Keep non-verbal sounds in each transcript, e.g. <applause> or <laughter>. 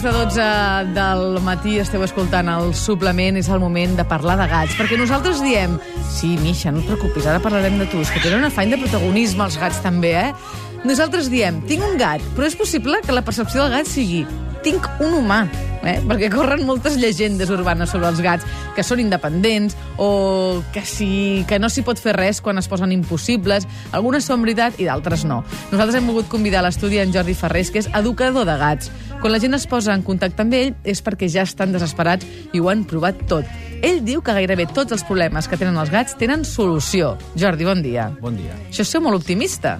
Quarts de dotze del matí esteu escoltant el suplement, és el moment de parlar de gats, perquè nosaltres diem, sí, Misha, no et preocupis, ara parlarem de tu, és que tenen un afany de protagonisme els gats també, eh? Nosaltres diem, tinc un gat, però és possible que la percepció del gat sigui tinc un humà, eh? perquè corren moltes llegendes urbanes sobre els gats que són independents o que, si, que no s'hi pot fer res quan es posen impossibles. Algunes són veritat i d'altres no. Nosaltres hem volgut convidar a l'estudi en Jordi Ferrés, que és educador de gats. Quan la gent es posa en contacte amb ell és perquè ja estan desesperats i ho han provat tot. Ell diu que gairebé tots els problemes que tenen els gats tenen solució. Jordi, bon dia. Bon dia. Això és ser molt optimista.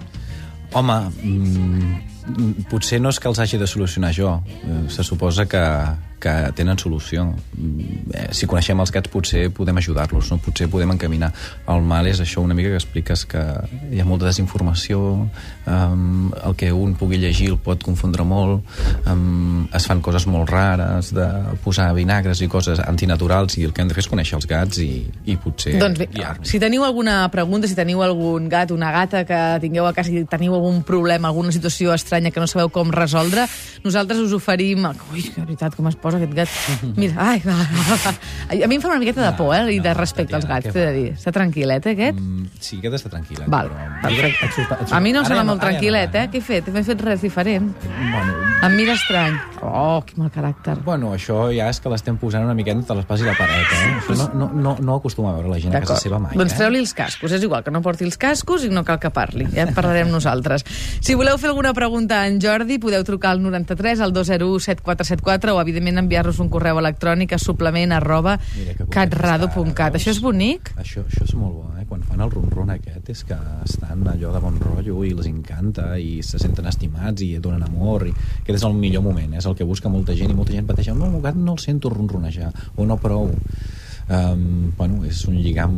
Home, mm, potser no és que els hagi de solucionar jo. Eh, Se suposa que, que tenen solució. Mm, eh, Si coneixem els gats potser podem ajudar-los, no? potser podem encaminar. El mal és això una mica que expliques que hi ha molta desinformació, um, el que un pugui llegir el pot confondre molt, um, es fan coses molt rares, de posar vinagres i coses antinaturals, i el que hem de fer és conèixer els gats i, i potser Doncs bé, si teniu alguna pregunta, si teniu algun gat, una gata que tingueu a casa i teniu algun problema, alguna situació estranya que no sabeu com resoldre, nosaltres us oferim... Ui, que veritat, com es posa aquest gat. Mira, ai, va, va, va. A mi em fa una miqueta de por, eh, i de respecte als gats, t'he de dir. Està tranquil·let, eh, aquest? Mm, sí, aquest està tranquil·let. Val, però... Et et A mi no em sembla molt tranquil·let, eh? Què he fet? M'he fet res diferent. Bueno, Em mira estrany. Oh, quin mal caràcter. bueno, això ja és que l'estem posant una miqueta entre l'espàs i la paret, eh? Això no, no, no, no acostuma a veure la gent a casa seva mai, Doncs eh? treu-li els cascos. És igual que no porti els cascos i no cal que parli. Ja en parlarem <laughs> nosaltres. Si voleu fer alguna pregunta a en Jordi, podeu trucar al 93 al 201 7474 o, evidentment, enviar-nos un correu electrònic a suplement arroba catrado.cat. Això és bonic? Això, això és molt bo, eh? Quan fan el ronron aquest és que estan allò de bon rotllo i els encanta i se senten estimats i donen amor i aquest és el millor moment, eh? és el que busca molta gent i molta gent pateix, no, el meu gat no el sento ronronejar o no prou um, bueno, és un lligam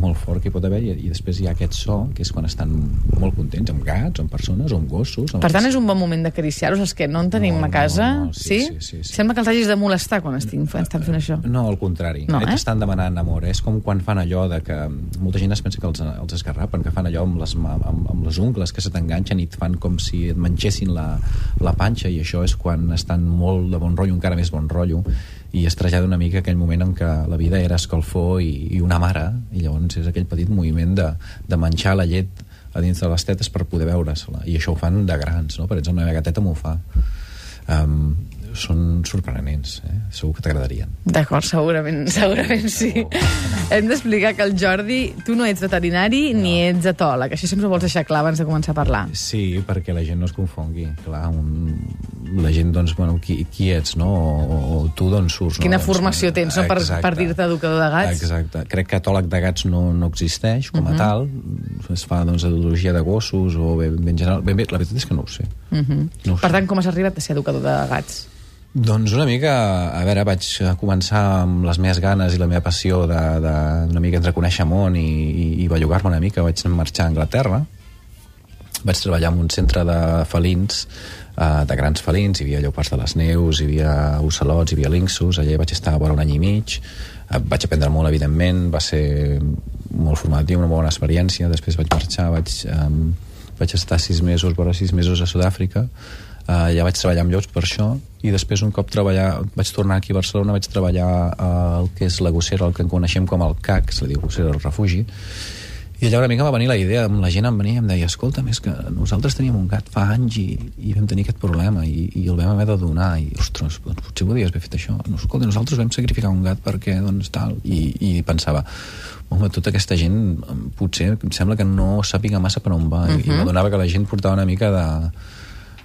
molt fort que hi pot haver i, i després hi ha aquest so que és quan estan molt contents amb gats, amb persones o amb gossos amb Per tant, és un bon moment d'acariciar-los, els que no en tenim No, a casa. no, no, sí, sí, sí, sí. Sembla que els hagis de molestar quan estin, estan fent això. No, al contrari. No, eh? eh? Estan demanant amor. És com quan fan allò de que... Molta gent es pensa que els, els esgarrapen, que fan allò amb les, amb, amb les ungles, que se t'enganxen i et fan com si et mengessin la, la panxa, i això és quan estan molt de bon rotllo, encara més bon rotllo, i es trasllada una mica aquell moment en què la vida era escalfor i, i una mare, i llavors és aquell petit moviment de, de menjar la llet a dins de les tetes per poder veure-se-la. I això ho fan de grans, no? Per exemple, meva gateta m'ho fa. Um, són sorprenents, eh? segur que t'agradarien. D'acord, segurament, segurament sí. Hem d'explicar que el Jordi, tu no ets veterinari ni ets etòleg. Això sempre ho vols deixar clar abans de començar a parlar. Sí, perquè la gent no es confongui. Clar, un... la gent, doncs, bueno, qui, qui ets, no? O, o tu d'on surts, no? Quina Doncs, formació tens, no? Per, exacte. per dir-te educador de gats. Exacte. Crec que atòleg de gats no, no existeix com a uh -huh. tal. Es fa, doncs, etologia de gossos o bé, ben general. Ben bé, la veritat és que no ho sé. Uh -huh. No ho per sé. tant, com has arribat a ser educador de gats? Doncs una mica, a veure, vaig començar amb les meves ganes i la meva passió de, de una mica entre conèixer món i, i, i bellugar-me una mica. Vaig marxar a Anglaterra, vaig treballar en un centre de felins, eh, de grans felins, hi havia lleopards de les neus, hi havia ocelots, hi havia linxos, allà vaig estar vora un any i mig, eh, vaig aprendre molt, evidentment, va ser molt formatiu, una bona experiència, després vaig marxar, vaig, vaig estar sis mesos, vora sis mesos a Sud-àfrica, Uh, ja vaig treballar amb llops per això i després un cop treballar, vaig tornar aquí a Barcelona vaig treballar uh, el que és la gossera el que en coneixem com el CAC se li diu gossera del refugi i allà una mica va venir la idea, la gent em venia i em deia, escolta, més que nosaltres teníem un gat fa anys i, i vam tenir aquest problema i, i el vam haver de donar i, ostres, doncs potser podries haver fet això no, escolta, nosaltres vam sacrificar un gat perquè, doncs, tal i, i pensava, home, tota aquesta gent potser em sembla que no sàpiga massa per on va uh -huh. i m'adonava que la gent portava una mica de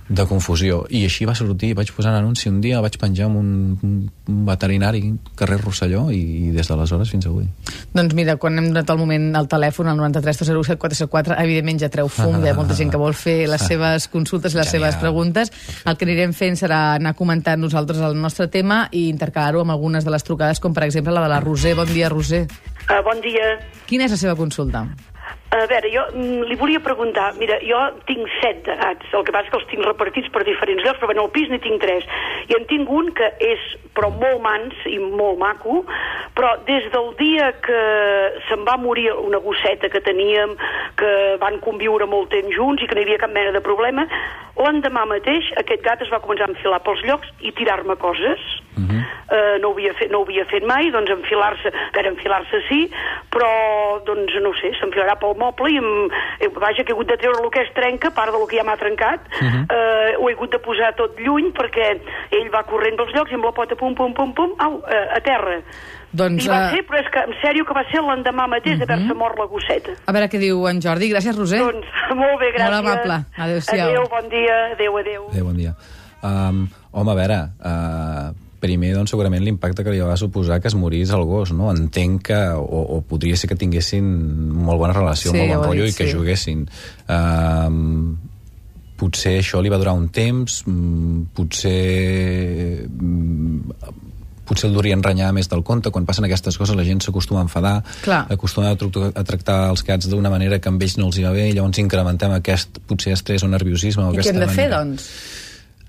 de confusió. I així va sortir, vaig posar un anunci un dia, vaig penjar amb un, un veterinari carrer Rosselló i, i des d'aleshores fins avui. Doncs mira, quan hem donat el moment al telèfon, al 93 307 474, evidentment ja treu fum, hi ha molta gent que vol fer les seves consultes i les Genial. seves preguntes. El que anirem fent serà anar comentant nosaltres el nostre tema i intercalar-ho amb algunes de les trucades, com per exemple la de la Roser. Bon dia, Roser. Uh, bon dia. Quina és la seva consulta? A veure, jo mm, li volia preguntar, mira, jo tinc set de gats, el que passa que els tinc repartits per diferents llocs, però bueno, al pis n'hi tinc tres, i en tinc un que és però molt mans i molt maco, però des del dia que se'n va morir una gosseta que teníem, que van conviure molt temps junts i que no hi havia cap mena de problema, L'endemà mateix aquest gat es va començar a enfilar pels llocs i tirar-me coses. Uh -huh. uh, no, ho havia fet, no ho havia fet mai, doncs enfilar-se, enfilar-se sí, però doncs no sé, s'enfilarà pel moble i em, eh, vaja que he hagut de treure el que es trenca, part del que ja m'ha trencat, uh -huh. uh, ho he hagut de posar tot lluny perquè ell va corrent pels llocs i amb la pota pum pum pum pum, au, uh, a terra. Doncs, I va eh, ser, però és que, en sèrio, que va ser l'endemà mateix uh -huh. d'haver-se mort la gosseta. A veure què diu en Jordi. Gràcies, Roser. Doncs, <laughs> molt bé, gràcies. Molt amable. Adéu-siau. Adéu, bon dia. Adéu, adéu. Adéu, bon dia. Um, home, a veure, uh, primer, doncs, segurament l'impacte que li va suposar que es morís el gos, no? Entenc que, o, o podria ser que tinguessin molt bona relació, Sí, molt bon rotllo dit, i que sí. juguessin. Um, potser això li va durar un temps, mm, potser mm, potser el durien renyar més del compte. Quan passen aquestes coses la gent s'acostuma a enfadar, Clar. acostuma a, tru- a tractar els gats d'una manera que amb ells no els hi va bé i llavors incrementem aquest potser estrès o nerviosisme. O I què hem de fer, manera. doncs?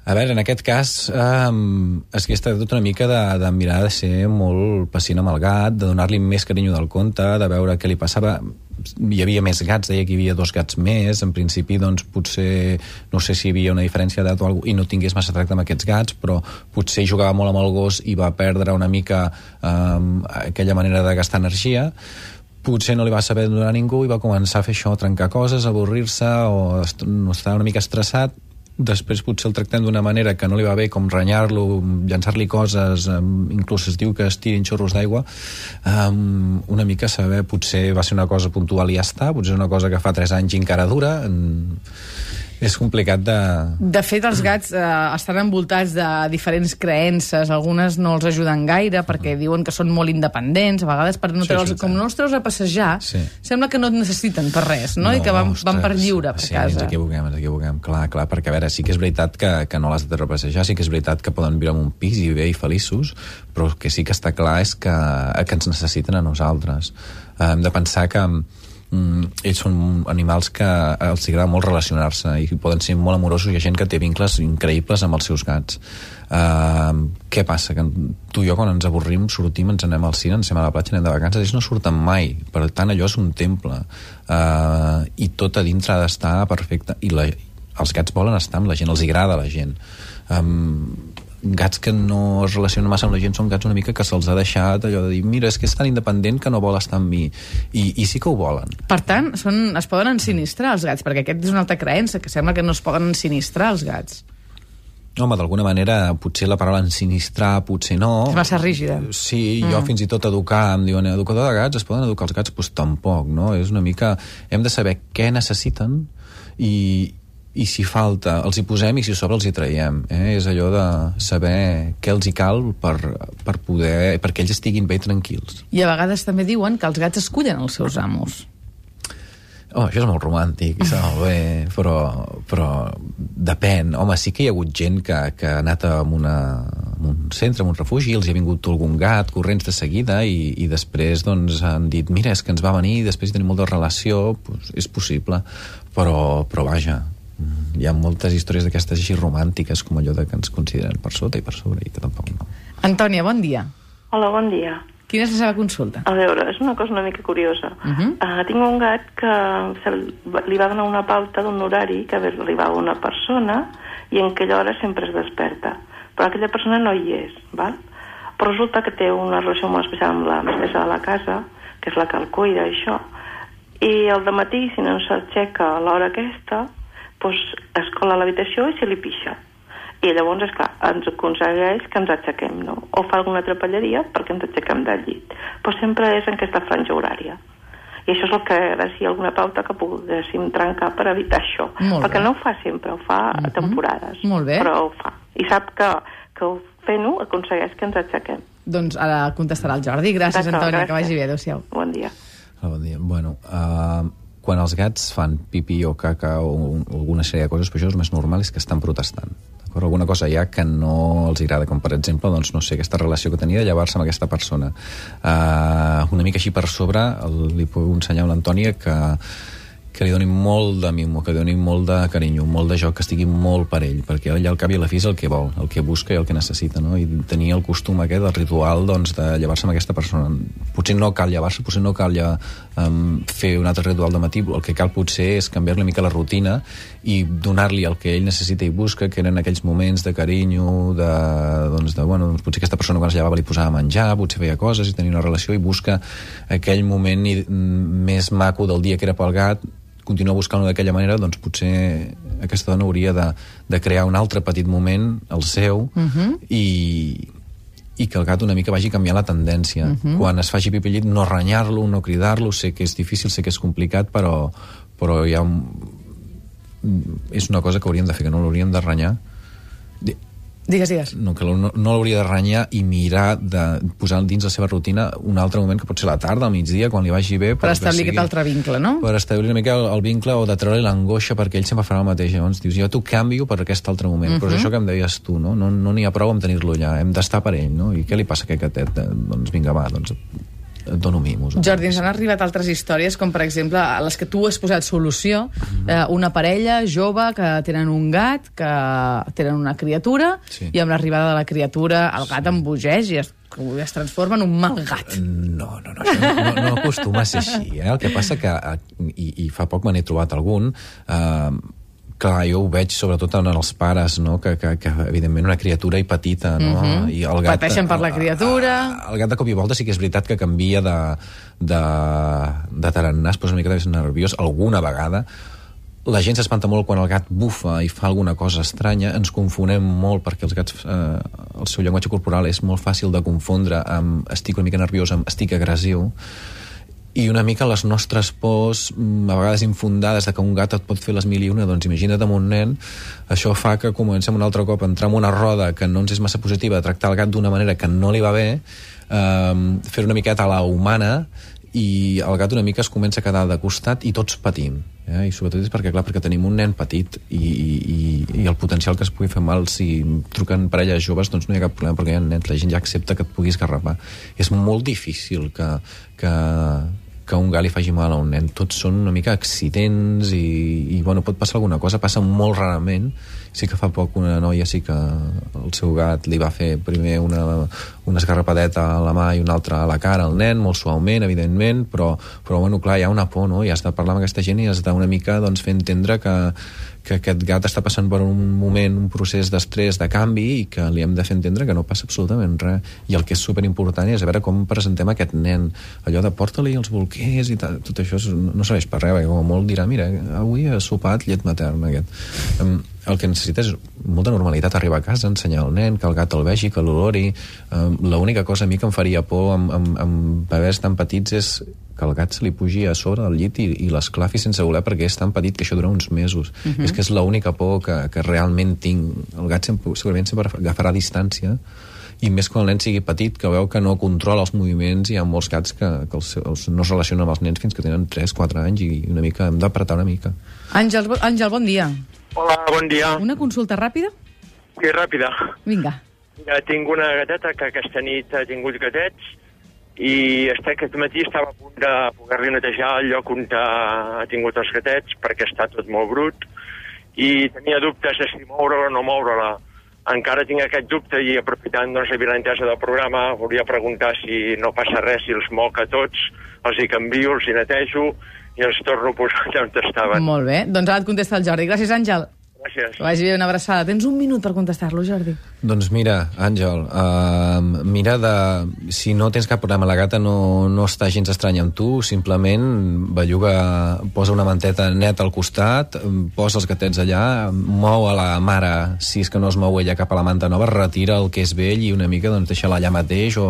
A veure, en aquest cas, um, es que està tot una mica de, de mirar de ser molt pacient amb el gat, de donar-li més carinyo del compte, de veure què li passava. Hi havia més gats, deia que hi havia dos gats més. En principi, doncs, potser, no sé si hi havia una diferència d'edat o alguna i no tingués massa tracte amb aquests gats, però potser jugava molt amb el gos i va perdre una mica um, aquella manera de gastar energia potser no li va saber donar a ningú i va començar a fer això, a trencar coses, a avorrir-se o no estar una mica estressat després potser el tractem d'una manera que no li va bé, com renyar-lo, llançar-li coses, um, inclús es diu que es tirin xorros d'aigua, um, una mica saber, potser va ser una cosa puntual i ja està, potser és una cosa que fa 3 anys i encara dura, um, és complicat de... De fet, els gats eh, estan envoltats de diferents creences, algunes no els ajuden gaire perquè diuen que són molt independents, a vegades per no Sí, treure'ls, sí, com sí. no els treus a passejar, Sí. sembla que no et necessiten per res, no? I que van, van per lliure per sí, casa. ens equivoquem, ens equivoquem. Clar, clar, perquè a veure, sí que és veritat que, que no l'has de repassejar, sí que és veritat que poden viure en un pis i bé i feliços, però el que sí que està clar és que, que ens necessiten a nosaltres. Hem de pensar que mm, ells són animals que els agrada molt relacionar-se i poden ser molt amorosos. Hi ha gent que té vincles increïbles amb els seus gats. Uh, què passa? Que tu i jo quan ens avorrim sortim, ens anem al cine, ens anem a la platja, anem de vacances, ells no surten mai, per tant allò és un temple uh, i tot a dintre ha d'estar perfecte i la, els gats volen estar amb la gent, els agrada la gent um, gats que no es relacionen massa amb la gent són gats una mica que se'ls ha deixat allò de dir, mira, és que és tan independent que no vol estar amb mi i, i sí que ho volen Per tant, són, es poden ensinistrar els gats, perquè aquest és una altra creença, que sembla que no es poden ensinistrar els gats. Home, d'alguna manera, potser la paraula ensinistrar, potser no. És massa rígida. Sí, jo fins i tot educar, em diuen, educador de gats, es poden educar els gats? Doncs pues tampoc, no? És una mica... Hem de saber què necessiten i, i si falta els hi posem i si sobre els hi traiem. Eh? És allò de saber què els hi cal per, per poder, perquè ells estiguin bé tranquils. I a vegades també diuen que els gats escullen els seus amos. Oh, això és molt romàntic, està <laughs> molt bé, però, però depèn. Home, sí que hi ha hagut gent que, que ha anat a una, a un centre, a un refugi, els hi ha vingut algun gat corrents de seguida i, i després doncs, han dit mira, és que ens va venir i després hi tenim molta relació, doncs, és possible, però, però vaja, hi ha moltes històries d'aquestes així romàntiques com allò de que ens consideren per sota i per sobre i que tampoc no. Antònia, bon dia. Hola, bon dia. Quina és la seva consulta? A veure, és una cosa una mica curiosa. Uh -huh. uh, tinc un gat que se li va donar una pauta d'un horari que arribava una persona i en aquella hora sempre es desperta. Però aquella persona no hi és, val? Però resulta que té una relació molt especial amb la mestressa de la casa, que és la que el cuida, i això, i al matí, si no s'aixeca a l'hora aquesta, doncs es cola a l'habitació i se li pixa. I llavors, és clar, ens aconsegueix que ens aixequem, no? O fa alguna trapelleria perquè ens aixequem del llit. Però sempre és en aquesta franja horària. I això és el que ara sí alguna pauta que poguéssim trencar per evitar això. Molt perquè bé. no ho fa sempre, ho fa a temporades. Molt bé. Però ho fa. I sap que, que fent-ho aconsegueix que ens aixequem. Doncs ara contestarà el Jordi. Gràcies, Antònia, que gràcies. vagi bé. Adéu-siau. Bon dia. Ah, bon dia. Bueno, uh, quan els gats fan pipí o caca o, un- alguna sèrie de coses, però això és més normal és que estan protestant. Alguna cosa hi ha que no els agrada, com per exemple, doncs, no sé, aquesta relació que tenia de llevar-se amb aquesta persona. Uh, una mica així per sobre, li puc ensenyar a l'Antònia que que li doni molt de mimo, que doni molt de carinyo, molt de joc, que estigui molt per ell, perquè ell al cap i a la fi és el que vol, el que busca i el que necessita, no? I tenir el costum aquest, el ritual, doncs, de llevar-se amb aquesta persona. Potser no cal llevar-se, potser no cal ja, um, fer un altre ritual de matí, el que cal potser és canviar una mica la rutina i donar-li el que ell necessita i busca, que eren aquells moments de carinyo, de, doncs, de, bueno, doncs potser aquesta persona quan es llevava li posava a menjar, potser feia coses i tenia una relació i busca aquell moment i, més maco del dia que era pel gat continua buscant-lo d'aquella manera, doncs potser aquesta dona hauria de, de crear un altre petit moment, el seu, uh -huh. i, i que el gat una mica vagi canviant la tendència. Uh -huh. Quan es faci pipillit, no renyar-lo, no cridar-lo, sé que és difícil, sé que és complicat, però, però hi ha un... és una cosa que hauríem de fer, que no l'hauríem de renyar. Digues, digues. No, que no, no l'hauria de renyar i mirar de posar dins la seva rutina un altre moment, que pot ser la tarda, al migdia, quan li vagi bé. Per establir sigui, aquest altre vincle, no? Per establir una mica el, el vincle o de treure l'angoixa perquè ell sempre farà el mateix. Llavors dius, jo t'ho canvio per aquest altre moment. Uh -huh. Però és mhm. això que em deies tu, no? No n'hi no ha prou amb tenir-lo allà, hem d'estar per ell, no? I què li passa a aquest gatet? Doncs vinga, va, doncs dono mimos. Jordi, ens han arribat altres històries, com per exemple a les que tu has posat solució. Mm -hmm. eh, una parella jove que tenen un gat, que tenen una criatura, sí. i amb l'arribada de la criatura el gat sí. embogeix i es es transforma en un mal gat. No, no, no, no, no, no acostuma a ser així. Eh? El que passa que, eh, i, i fa poc me n'he trobat algun, eh, clar, jo ho veig sobretot en els pares, no? que, que, que evidentment una criatura i petita, no? Mhm. -huh. I el gat, Pateixen per la criatura... El, el gat de cop i volta sí que és veritat que canvia de, de, de tarannà, es posa una mica més nerviós alguna vegada, la gent s'espanta molt quan el gat bufa i fa alguna cosa estranya, ens confonem molt perquè els gats, eh, el seu llenguatge corporal és molt fàcil de confondre amb estic una mica nerviós, amb estic agressiu, i una mica les nostres pors, mm, a vegades infundades, de que un gat et pot fer les mil i una, doncs imagina't amb un nen, això fa que comencem un altre cop a entrar en una roda que no ens és massa positiva, de tractar el gat d'una manera que no li va bé, eh, fer una miqueta a la humana, i el gat una mica es comença a quedar de costat i tots patim eh? i sobretot és perquè, clar, perquè tenim un nen petit i, i, i el potencial que es pugui fer mal si truquen parelles joves doncs no hi ha cap problema perquè hi ha nens, la gent ja accepta que et puguis garrapar és molt difícil que, que, que un gat li faci mal a un nen. Tots són una mica accidents i, i bueno, pot passar alguna cosa, passa molt rarament. Sí que fa poc una noia sí que el seu gat li va fer primer una, una esgarrapadeta a la mà i una altra a la cara al nen, molt suaument, evidentment, però, però bueno, clar, hi ha una por, no? I has de parlar amb aquesta gent i has d'una mica doncs, fer entendre que, que aquest gat està passant per un moment, un procés d'estrès, de canvi, i que li hem de fer entendre que no passa absolutament res. I el que és superimportant és a veure com presentem aquest nen. Allò de porta-li els bolquers i tal, tot això no serveix per res, perquè com molt dirà, mira, avui ha sopat llet materna aquest. Um, el que necessita és molta normalitat, arribar a casa, ensenyar al nen, que el gat el vegi, que l'olori. Um, L'única cosa a mi que em faria por amb, amb, amb bebès tan petits és que el gat se li pugi a sobre del llit i, i l'esclafi sense voler perquè és tan petit que això dura uns mesos. Uh mhm. -huh. És que és l'única por que, que realment tinc. El gat sempre, segurament sempre agafarà distància i més quan el nen sigui petit, que veu que no controla els moviments, hi ha molts gats que, que els, els, no es relacionen amb els nens fins que tenen 3-4 anys i una mica hem d'apretar una mica. Àngel, Àngel, bon dia. Hola, bon dia. Una consulta ràpida? Sí, ràpida. Vinga. Ja tinc una gateta que aquesta nit ha tingut gatets i este, aquest matí estava a punt de poder-li netejar el lloc on ha tingut els gatets perquè està tot molt brut i tenia dubtes de si moure-la o no moure-la. Encara tinc aquest dubte i aprofitant doncs, la del programa volia preguntar si no passa res, si els moc a tots, els hi canvio, els hi netejo i els torno a posar <laughs> allà on estaven. Molt bé, doncs ara et contesta el Jordi. Gràcies, Àngel. Gràcies. Que vagi bé, una abraçada. Tens un minut per contestar-lo, Jordi. Doncs mira, Àngel, uh, mira de... Si no tens cap problema, la gata no, no està gens estranya amb tu, simplement belluga, posa una manteta neta al costat, posa els gatets allà, mou a la mare, si és que no es mou ella cap a la manta nova, retira el que és vell i una mica doncs, deixa-la allà mateix o,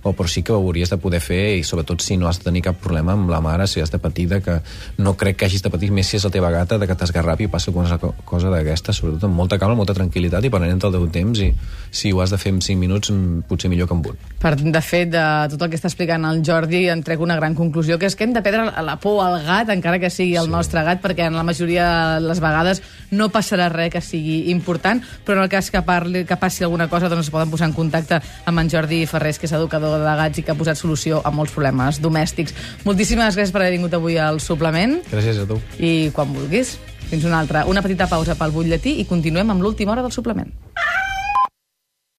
o per sí que ho hauries de poder fer i sobretot si no has de tenir cap problema amb la mare, si has de patir de que no crec que hagis de patir més si és la teva gata de que t'esgarrapi i passa alguna cosa d'aquesta, sobretot amb molta calma, molta tranquil·litat i prenent el teu temps i si ho has de fer en 5 minuts potser millor que en un. Per, de fet, de tot el que està explicant el Jordi en trec una gran conclusió, que és que hem de perdre la por al gat, encara que sigui el sí. nostre gat, perquè en la majoria de les vegades no passarà res que sigui important, però en el cas que, parli, que passi alguna cosa doncs es poden posar en contacte amb en Jordi Ferrés, que és educador de gats i que ha posat solució a molts problemes domèstics. Moltíssimes gràcies per haver vingut avui al suplement. Gràcies a tu. I quan vulguis. Fins una altra. Una petita pausa pel butlletí i continuem amb l'última hora del suplement.